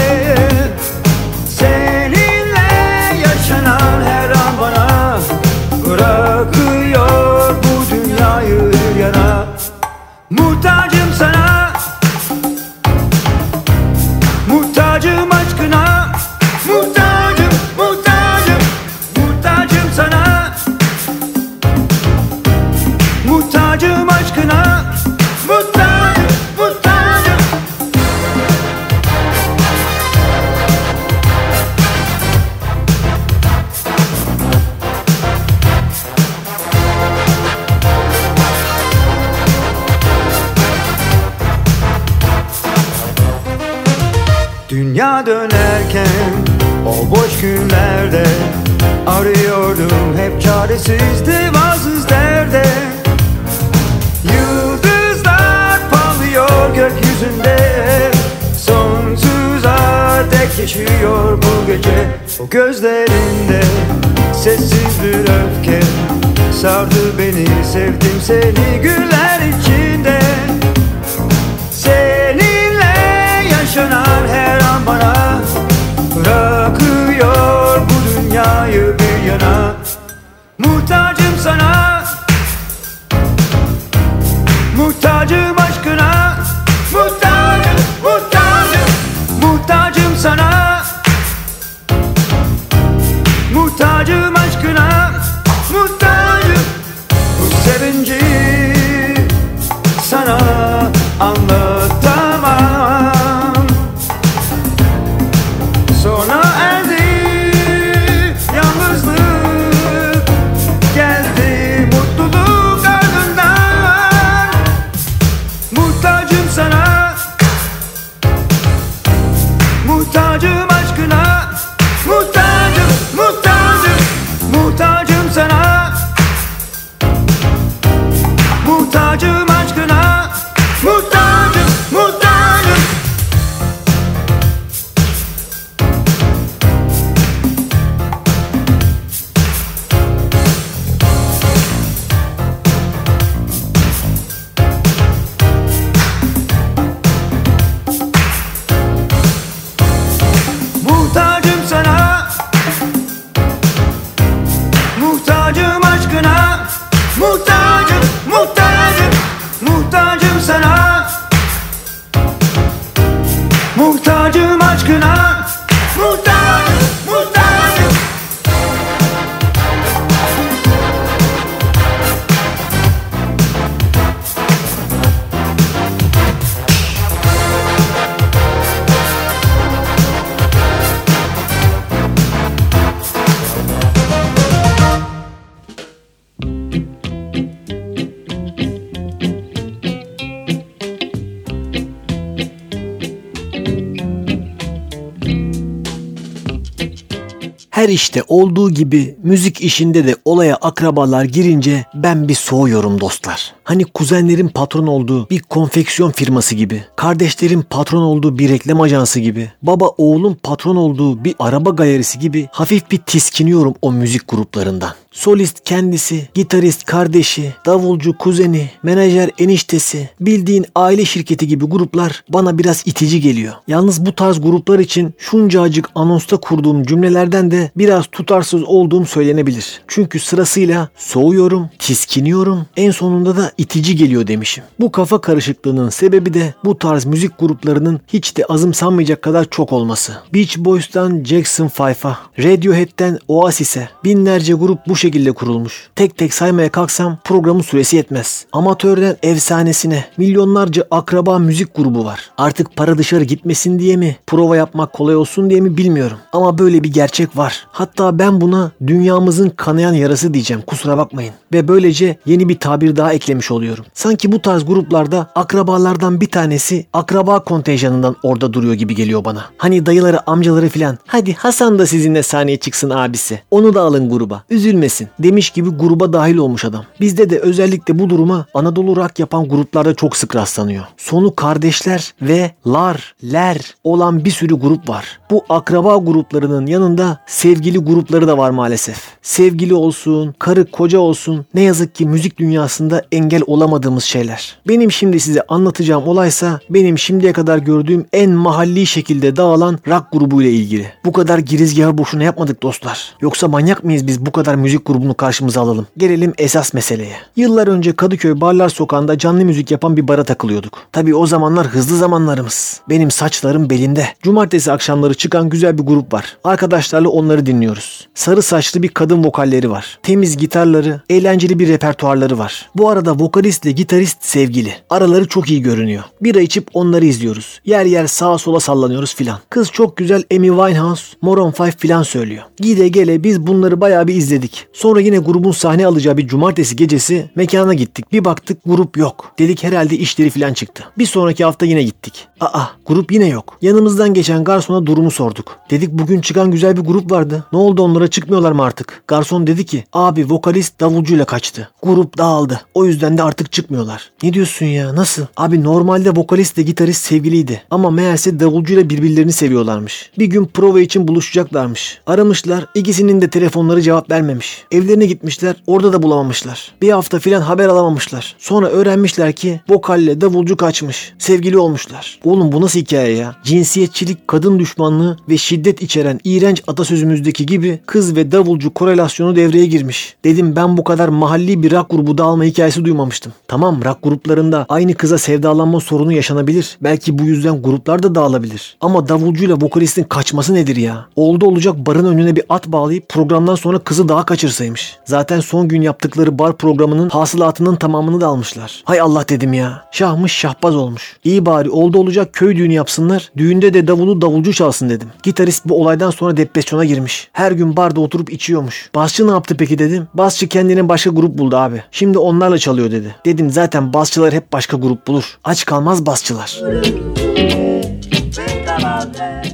Her işte olduğu gibi müzik işinde de olaya akrabalar girince ben bir soğuyorum dostlar. Hani kuzenlerin patron olduğu bir konfeksiyon firması gibi, kardeşlerin patron olduğu bir reklam ajansı gibi, baba oğlun patron olduğu bir araba galerisi gibi hafif bir tiskiniyorum o müzik gruplarından. Solist kendisi, gitarist kardeşi, davulcu kuzeni, menajer eniştesi, bildiğin aile şirketi gibi gruplar bana biraz itici geliyor. Yalnız bu tarz gruplar için şuncacık anonsta kurduğum cümlelerden de biraz tutarsız olduğum söylenebilir. Çünkü sırasıyla soğuyorum, tiskiniyorum, en sonunda da itici geliyor demişim. Bu kafa karışıklığının sebebi de bu tarz müzik gruplarının hiç de azımsanmayacak kadar çok olması. Beach Boys'tan Jackson 5'a, Radiohead'den Oasis'e binlerce grup bu şekilde kurulmuş. Tek tek saymaya kalksam programın süresi yetmez. Amatörden efsanesine milyonlarca akraba müzik grubu var. Artık para dışarı gitmesin diye mi, prova yapmak kolay olsun diye mi bilmiyorum. Ama böyle bir gerçek var. Hatta ben buna dünyamızın kanayan yarası diyeceğim kusura bakmayın. Ve böylece yeni bir tabir daha eklemiş oluyorum. Sanki bu tarz gruplarda akrabalardan bir tanesi akraba kontenjanından orada duruyor gibi geliyor bana. Hani dayıları amcaları filan hadi Hasan da sizinle sahneye çıksın abisi. Onu da alın gruba. Üzülmesin demiş gibi gruba dahil olmuş adam. Bizde de özellikle bu duruma Anadolu rock yapan gruplarda çok sık rastlanıyor. Sonu kardeşler ve lar, ler olan bir sürü grup var. Bu akraba gruplarının yanında sevgili grupları da var maalesef. Sevgili olsun, karı koca olsun ne yazık ki müzik dünyasında engel olamadığımız şeyler. Benim şimdi size anlatacağım olaysa benim şimdiye kadar gördüğüm en mahalli şekilde dağılan rock grubuyla ilgili. Bu kadar girizgahı boşuna yapmadık dostlar. Yoksa manyak mıyız biz bu kadar müzik grubunu karşımıza alalım? Gelelim esas meseleye. Yıllar önce Kadıköy Barlar Sokağı'nda canlı müzik yapan bir bara takılıyorduk. Tabii o zamanlar hızlı zamanlarımız. Benim saçlarım belinde. Cumartesi akşamları çıkan güzel bir grup var. Arkadaşlarla onları dinliyoruz. Sarı saçlı bir kadın vokalleri var. Temiz gitarları, eğlenceli bir repertuarları var. Bu arada vokalistle gitarist sevgili. Araları çok iyi görünüyor. Bira içip onları izliyoruz. Yer yer sağa sola sallanıyoruz filan. Kız çok güzel Amy Winehouse, Maroon 5 filan söylüyor. Gide gele biz bunları bayağı bir izledik. Sonra yine grubun sahne alacağı bir cumartesi gecesi mekana gittik. Bir baktık grup yok. Dedik herhalde işleri falan çıktı. Bir sonraki hafta yine gittik. Aa grup yine yok. Yanımızdan geçen garsona durumu sorduk. Dedik bugün çıkan güzel bir grup vardı. Ne oldu onlara çıkmıyorlar mı artık? Garson dedi ki abi vokalist davulcuyla kaçtı. Grup dağıldı. O yüzden de artık çıkmıyorlar. Ne diyorsun ya nasıl? Abi normalde vokalistle gitarist sevgiliydi. Ama meğerse davulcuyla birbirlerini seviyorlarmış. Bir gün prova için buluşacaklarmış. Aramışlar ikisinin de telefonları cevap vermemiş. Evlerine gitmişler orada da bulamamışlar. Bir hafta filan haber alamamışlar. Sonra öğrenmişler ki vokalle davulcu kaçmış. Sevgili olmuşlar. Oğlum bu nasıl hikaye ya? Cinsiyetçilik, kadın düşmanlığı ve şiddet içeren iğrenç atasözümüzdeki gibi kız ve davulcu korelasyonu devreye girmiş. Dedim ben bu kadar mahalli bir rock grubu dağılma hikayesi duymamıştım. Tamam rock gruplarında aynı kıza sevdalanma sorunu yaşanabilir. Belki bu yüzden gruplar da dağılabilir. Ama davulcuyla vokalistin kaçması nedir ya? Oldu olacak barın önüne bir at bağlayıp programdan sonra kızı daha kaçırsaymış. Zaten son gün yaptıkları bar programının hasılatının tamamını da almışlar. Hay Allah dedim ya. Şahmış şahbaz olmuş. İyi bari oldu olacak köy düğünü yapsınlar. Düğünde de davulu davulcu çalsın dedim. Gitarist bu olaydan sonra depresyona girmiş. Her gün barda oturup içiyormuş. Basçı ne yaptı peki dedim. Basçı kendine başka grup buldu abi. Şimdi onlarla çalıyor dedi. Dedim zaten basçılar hep başka grup bulur. Aç kalmaz basçılar. Think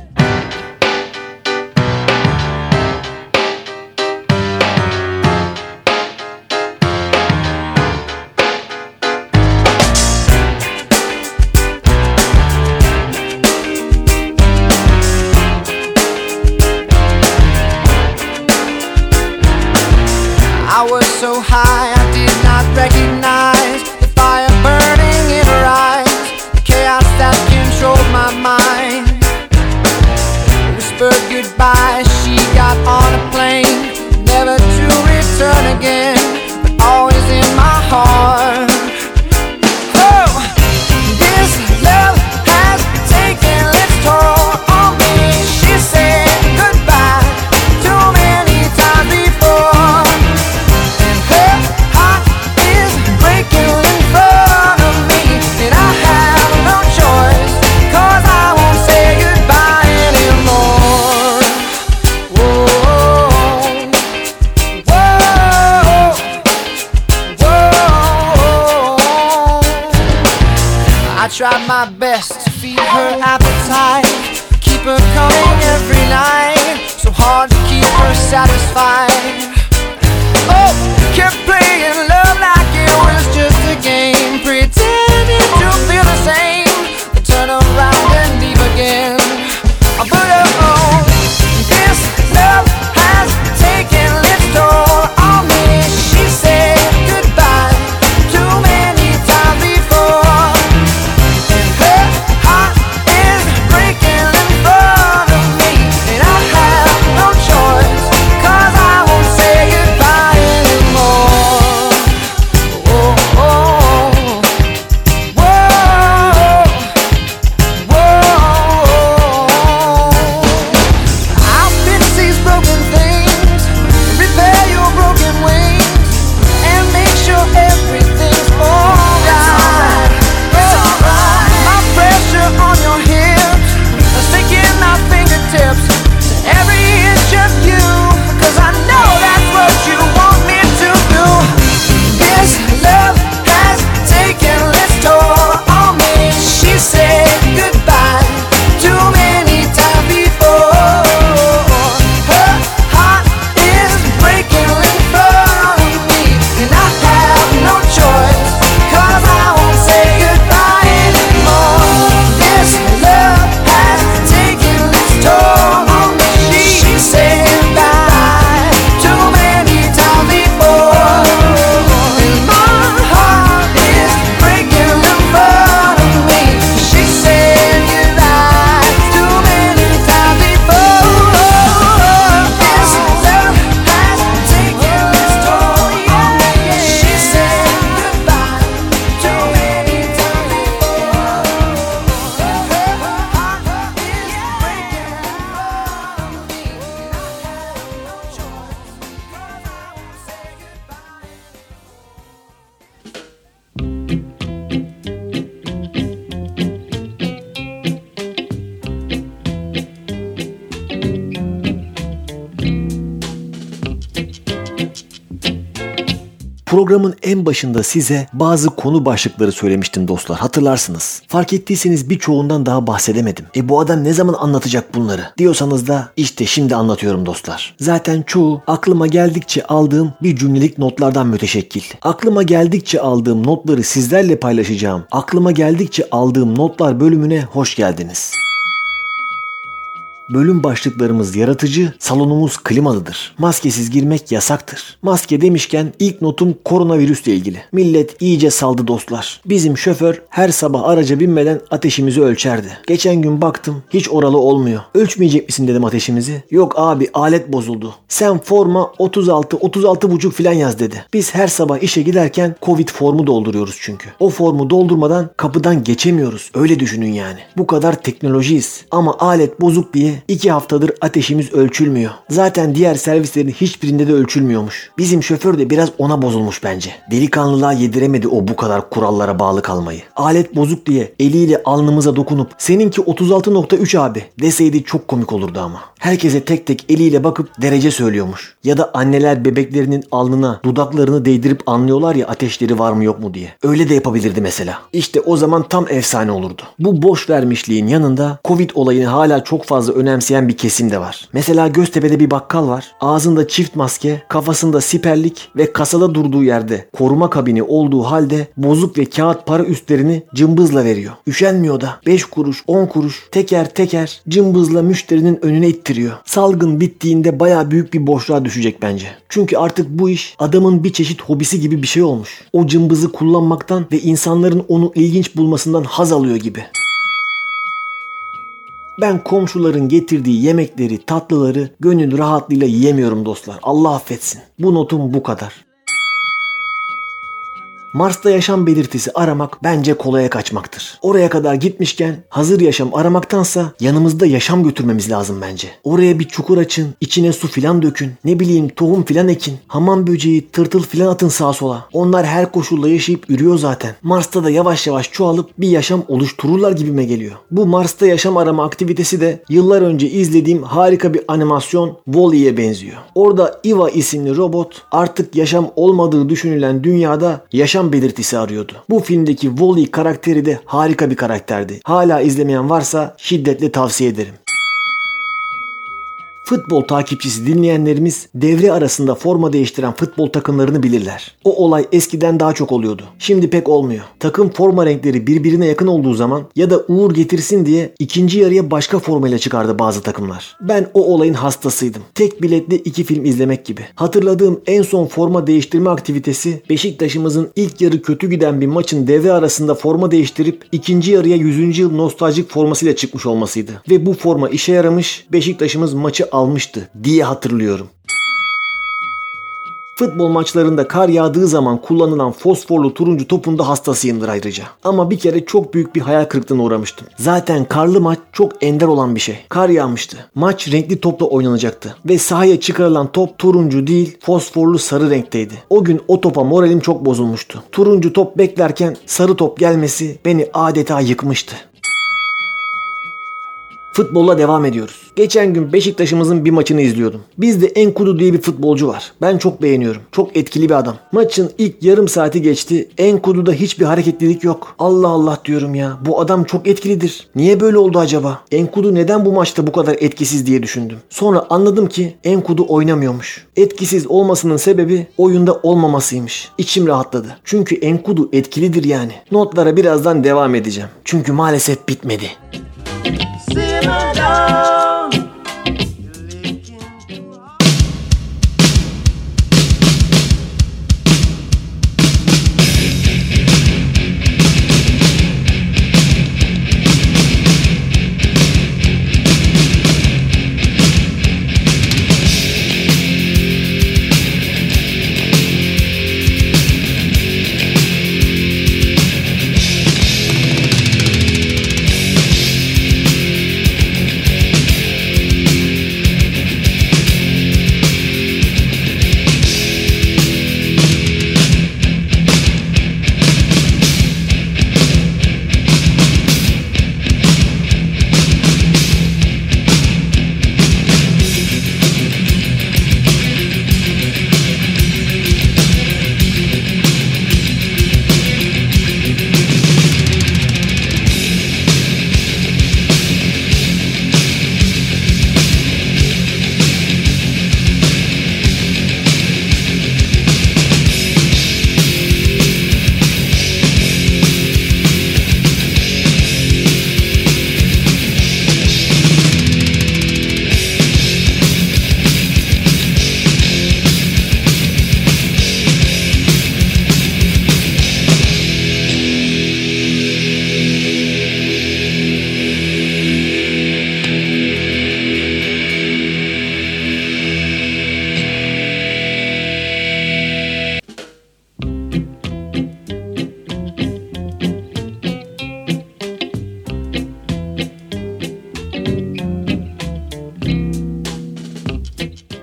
tried my best to feed her appetite. Keep her coming every night. So hard to keep her satisfied Programın en başında size bazı konu başlıkları söylemiştim dostlar hatırlarsınız. Fark ettiyseniz birçoğundan daha bahsedemedim. E bu adam ne zaman anlatacak bunları diyorsanız da işte şimdi anlatıyorum dostlar. Zaten çoğu aklıma geldikçe aldığım bir cümlelik notlardan müteşekkil. Aklıma geldikçe aldığım notları sizlerle paylaşacağım. Aklıma geldikçe aldığım notlar bölümüne hoş geldiniz. Bölüm başlıklarımız yaratıcı, salonumuz klimalıdır. Maskesiz girmek yasaktır. Maske demişken ilk notum koronavirüsle ilgili. Millet iyice saldı dostlar. Bizim şoför her sabah araca binmeden ateşimizi ölçerdi. Geçen gün baktım hiç oralı olmuyor. Ölçmeyecek misin dedim ateşimizi. Yok abi alet bozuldu. Sen forma 36 36 buçuk filan yaz dedi. Biz her sabah işe giderken Covid formu dolduruyoruz çünkü. O formu doldurmadan kapıdan geçemiyoruz. Öyle düşünün yani. Bu kadar teknolojiyiz. Ama alet bozuk diye iki haftadır ateşimiz ölçülmüyor. Zaten diğer servislerin hiçbirinde de ölçülmüyormuş. Bizim şoför de biraz ona bozulmuş bence. Delikanlılığa yediremedi o bu kadar kurallara bağlı kalmayı. Alet bozuk diye eliyle alnımıza dokunup seninki 36.3 abi deseydi çok komik olurdu ama. Herkese tek tek eliyle bakıp derece söylüyormuş. Ya da anneler bebeklerinin alnına dudaklarını değdirip anlıyorlar ya ateşleri var mı yok mu diye. Öyle de yapabilirdi mesela. İşte o zaman tam efsane olurdu. Bu boş vermişliğin yanında Covid olayını hala çok fazla önemseyen bir kesim de var. Mesela Göztepe'de bir bakkal var. Ağzında çift maske, kafasında siperlik ve kasada durduğu yerde koruma kabini olduğu halde bozuk ve kağıt para üstlerini cımbızla veriyor. Üşenmiyor da 5 kuruş 10 kuruş teker teker cımbızla müşterinin önüne ittiriyor. Salgın bittiğinde baya büyük bir boşluğa düşecek bence. Çünkü artık bu iş adamın bir çeşit hobisi gibi bir şey olmuş. O cımbızı kullanmaktan ve insanların onu ilginç bulmasından haz alıyor gibi. Ben komşuların getirdiği yemekleri, tatlıları gönül rahatlığıyla yiyemiyorum dostlar. Allah affetsin. Bu notum bu kadar. Mars'ta yaşam belirtisi aramak bence kolaya kaçmaktır. Oraya kadar gitmişken hazır yaşam aramaktansa yanımızda yaşam götürmemiz lazım bence. Oraya bir çukur açın, içine su filan dökün, ne bileyim tohum filan ekin, hamam böceği, tırtıl filan atın sağa sola. Onlar her koşulda yaşayıp ürüyor zaten. Mars'ta da yavaş yavaş çoğalıp bir yaşam oluştururlar gibime geliyor. Bu Mars'ta yaşam arama aktivitesi de yıllar önce izlediğim harika bir animasyon Wall-E'ye benziyor. Orada Eva isimli robot artık yaşam olmadığı düşünülen dünyada yaşam belirtisi arıyordu. Bu filmdeki Wall-E karakteri de harika bir karakterdi. Hala izlemeyen varsa şiddetle tavsiye ederim. Futbol takipçisi dinleyenlerimiz devre arasında forma değiştiren futbol takımlarını bilirler. O olay eskiden daha çok oluyordu. Şimdi pek olmuyor. Takım forma renkleri birbirine yakın olduğu zaman ya da uğur getirsin diye ikinci yarıya başka formayla çıkardı bazı takımlar. Ben o olayın hastasıydım. Tek biletli iki film izlemek gibi. Hatırladığım en son forma değiştirme aktivitesi Beşiktaş'ımızın ilk yarı kötü giden bir maçın devre arasında forma değiştirip ikinci yarıya 100. yıl nostaljik formasıyla çıkmış olmasıydı. Ve bu forma işe yaramış Beşiktaş'ımız maçı almıştı diye hatırlıyorum. Futbol maçlarında kar yağdığı zaman kullanılan fosforlu turuncu topun da hastasıyımdır ayrıca. Ama bir kere çok büyük bir hayal kırıklığına uğramıştım. Zaten karlı maç çok ender olan bir şey. Kar yağmıştı. Maç renkli topla oynanacaktı. Ve sahaya çıkarılan top turuncu değil fosforlu sarı renkteydi. O gün o topa moralim çok bozulmuştu. Turuncu top beklerken sarı top gelmesi beni adeta yıkmıştı. Futbolla devam ediyoruz. Geçen gün Beşiktaş'ımızın bir maçını izliyordum. Bizde Enkudu diye bir futbolcu var. Ben çok beğeniyorum. Çok etkili bir adam. Maçın ilk yarım saati geçti. Enkudu'da hiçbir hareketlilik yok. Allah Allah diyorum ya. Bu adam çok etkilidir. Niye böyle oldu acaba? Enkudu neden bu maçta bu kadar etkisiz diye düşündüm. Sonra anladım ki Enkudu oynamıyormuş. Etkisiz olmasının sebebi oyunda olmamasıymış. İçim rahatladı. Çünkü Enkudu etkilidir yani. Notlara birazdan devam edeceğim. Çünkü maalesef bitmedi. my dog.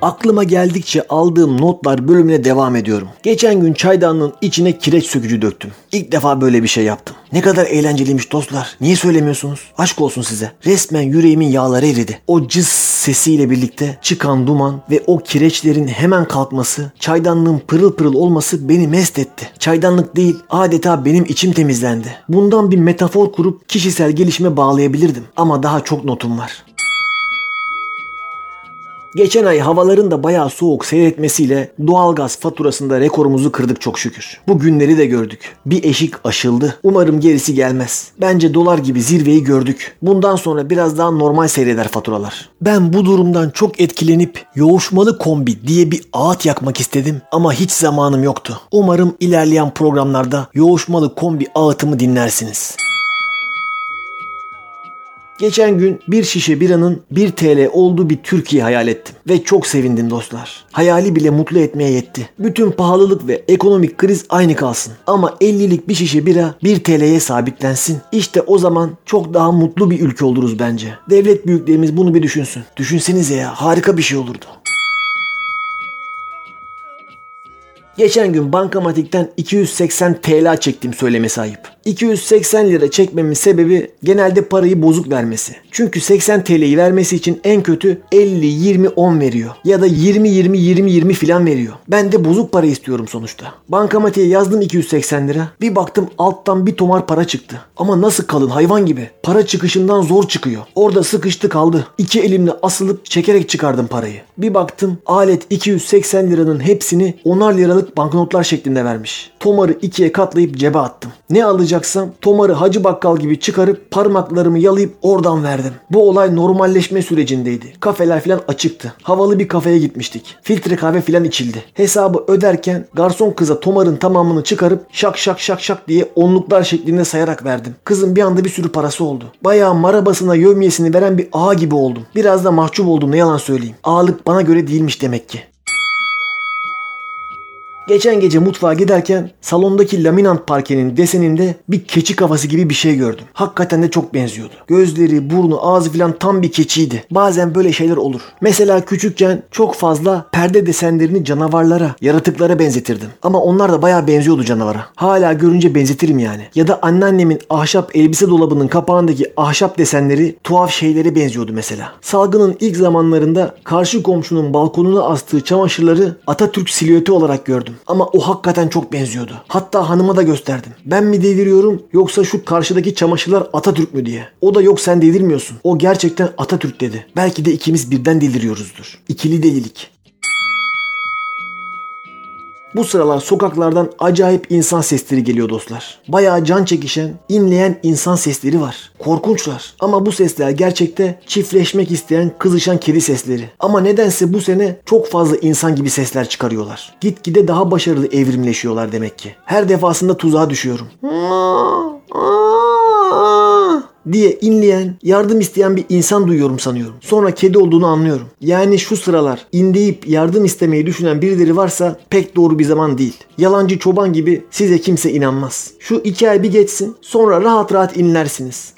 Aklıma geldikçe aldığım notlar bölümüne devam ediyorum. Geçen gün çaydanlığın içine kireç sökücü döktüm. İlk defa böyle bir şey yaptım. Ne kadar eğlenceliymiş dostlar. Niye söylemiyorsunuz? Aşk olsun size. Resmen yüreğimin yağları eridi. O cız sesiyle birlikte çıkan duman ve o kireçlerin hemen kalkması, çaydanlığın pırıl pırıl olması beni mest etti. Çaydanlık değil, adeta benim içim temizlendi. Bundan bir metafor kurup kişisel gelişime bağlayabilirdim. Ama daha çok notum var. Geçen ay havaların da bayağı soğuk seyretmesiyle doğalgaz faturasında rekorumuzu kırdık çok şükür. Bu günleri de gördük. Bir eşik aşıldı. Umarım gerisi gelmez. Bence dolar gibi zirveyi gördük. Bundan sonra biraz daha normal seyreder faturalar. Ben bu durumdan çok etkilenip yoğuşmalı kombi diye bir ağıt yakmak istedim ama hiç zamanım yoktu. Umarım ilerleyen programlarda yoğuşmalı kombi ağıtımı dinlersiniz. Geçen gün bir şişe biranın 1 TL olduğu bir Türkiye hayal ettim. Ve çok sevindim dostlar. Hayali bile mutlu etmeye yetti. Bütün pahalılık ve ekonomik kriz aynı kalsın. Ama 50'lik bir şişe bira 1 TL'ye sabitlensin. İşte o zaman çok daha mutlu bir ülke oluruz bence. Devlet büyüklerimiz bunu bir düşünsün. Düşünsenize ya harika bir şey olurdu. Geçen gün bankamatikten 280 TL çektim söylemesi ayıp. 280 lira çekmemin sebebi genelde parayı bozuk vermesi. Çünkü 80 TL'yi vermesi için en kötü 50 20 10 veriyor. Ya da 20 20 20 20 filan veriyor. Ben de bozuk para istiyorum sonuçta. Bankamatiğe yazdım 280 lira. Bir baktım alttan bir tomar para çıktı. Ama nasıl kalın hayvan gibi. Para çıkışından zor çıkıyor. Orada sıkıştı kaldı. İki elimle asılıp çekerek çıkardım parayı. Bir baktım alet 280 liranın hepsini 10'ar liralık banknotlar şeklinde vermiş. Tomarı ikiye katlayıp cebe attım. Ne alacaksam tomarı hacı bakkal gibi çıkarıp parmaklarımı yalayıp oradan verdim. Bu olay normalleşme sürecindeydi. Kafeler filan açıktı. Havalı bir kafeye gitmiştik. Filtre kahve filan içildi. Hesabı öderken garson kıza tomarın tamamını çıkarıp şak şak şak şak diye onluklar şeklinde sayarak verdim. Kızın bir anda bir sürü parası oldu. Bayağı marabasına yövmiyesini veren bir ağa gibi oldum. Biraz da mahcup oldum ne yalan söyleyeyim. Ağalık bana göre değilmiş demek ki. Geçen gece mutfağa giderken salondaki laminant parkenin deseninde bir keçi kafası gibi bir şey gördüm. Hakikaten de çok benziyordu. Gözleri, burnu, ağzı filan tam bir keçiydi. Bazen böyle şeyler olur. Mesela küçükken çok fazla perde desenlerini canavarlara, yaratıklara benzetirdim. Ama onlar da bayağı benziyordu canavara. Hala görünce benzetirim yani. Ya da anneannemin ahşap elbise dolabının kapağındaki ahşap desenleri tuhaf şeylere benziyordu mesela. Salgının ilk zamanlarında karşı komşunun balkonuna astığı çamaşırları Atatürk silüeti olarak gördüm. Ama o hakikaten çok benziyordu. Hatta hanıma da gösterdim. Ben mi deliriyorum yoksa şu karşıdaki çamaşırlar Atatürk mü diye. O da yok sen delirmiyorsun. O gerçekten Atatürk dedi. Belki de ikimiz birden deliriyoruzdur. İkili delilik. Bu sıralar sokaklardan acayip insan sesleri geliyor dostlar. Bayağı can çekişen, inleyen insan sesleri var. Korkunçlar. Ama bu sesler gerçekte çiftleşmek isteyen, kızışan kedi sesleri. Ama nedense bu sene çok fazla insan gibi sesler çıkarıyorlar. Gitgide daha başarılı evrimleşiyorlar demek ki. Her defasında tuzağa düşüyorum diye inleyen, yardım isteyen bir insan duyuyorum sanıyorum. Sonra kedi olduğunu anlıyorum. Yani şu sıralar inleyip yardım istemeyi düşünen birileri varsa pek doğru bir zaman değil. Yalancı çoban gibi size kimse inanmaz. Şu iki ay bir geçsin sonra rahat rahat inlersiniz.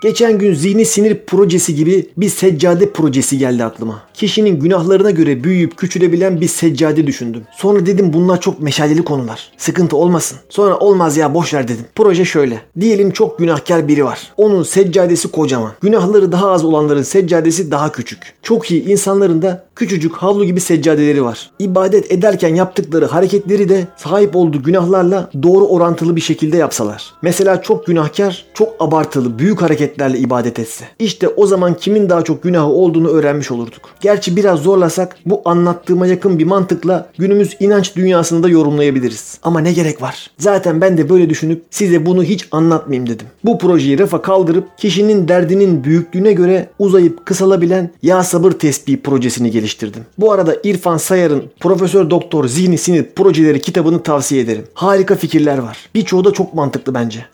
Geçen gün zihni sinir projesi gibi bir seccade projesi geldi aklıma. Kişinin günahlarına göre büyüyüp küçülebilen bir seccade düşündüm. Sonra dedim bunlar çok meşaleli konular. Sıkıntı olmasın. Sonra olmaz ya boş dedim. Proje şöyle. Diyelim çok günahkar biri var. Onun seccadesi kocaman. Günahları daha az olanların seccadesi daha küçük. Çok iyi insanların da küçücük havlu gibi seccadeleri var. İbadet ederken yaptıkları hareketleri de sahip olduğu günahlarla doğru orantılı bir şekilde yapsalar. Mesela çok günahkar, çok abartılı, büyük hareketlerle ibadet etse. İşte o zaman kimin daha çok günahı olduğunu öğrenmiş olurduk. Gerçi biraz zorlasak bu anlattığıma yakın bir mantıkla günümüz inanç dünyasını da yorumlayabiliriz. Ama ne gerek var? Zaten ben de böyle düşünüp size bunu hiç anlatmayayım dedim. Bu projeyi rafa kaldırıp kişinin derdinin büyüklüğüne göre uzayıp kısalabilen ya sabır tesbih projesini geliştirdim. Bu arada İrfan Sayar'ın Profesör Doktor Zihni Sinir Projeleri kitabını tavsiye ederim. Harika fikirler var. Birçoğu da çok mantıklı bence.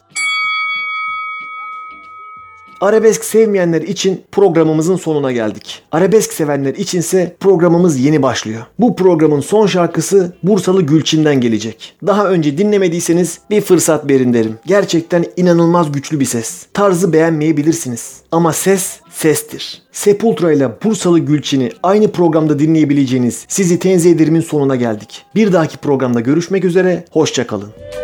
Arabesk sevmeyenler için programımızın sonuna geldik. Arabesk sevenler içinse programımız yeni başlıyor. Bu programın son şarkısı Bursalı Gülçin'den gelecek. Daha önce dinlemediyseniz bir fırsat verin derim. Gerçekten inanılmaz güçlü bir ses. Tarzı beğenmeyebilirsiniz. Ama ses sestir. Sepultura ile Bursalı Gülçin'i aynı programda dinleyebileceğiniz Sizi Tenzih Ederim'in sonuna geldik. Bir dahaki programda görüşmek üzere, hoşçakalın. Have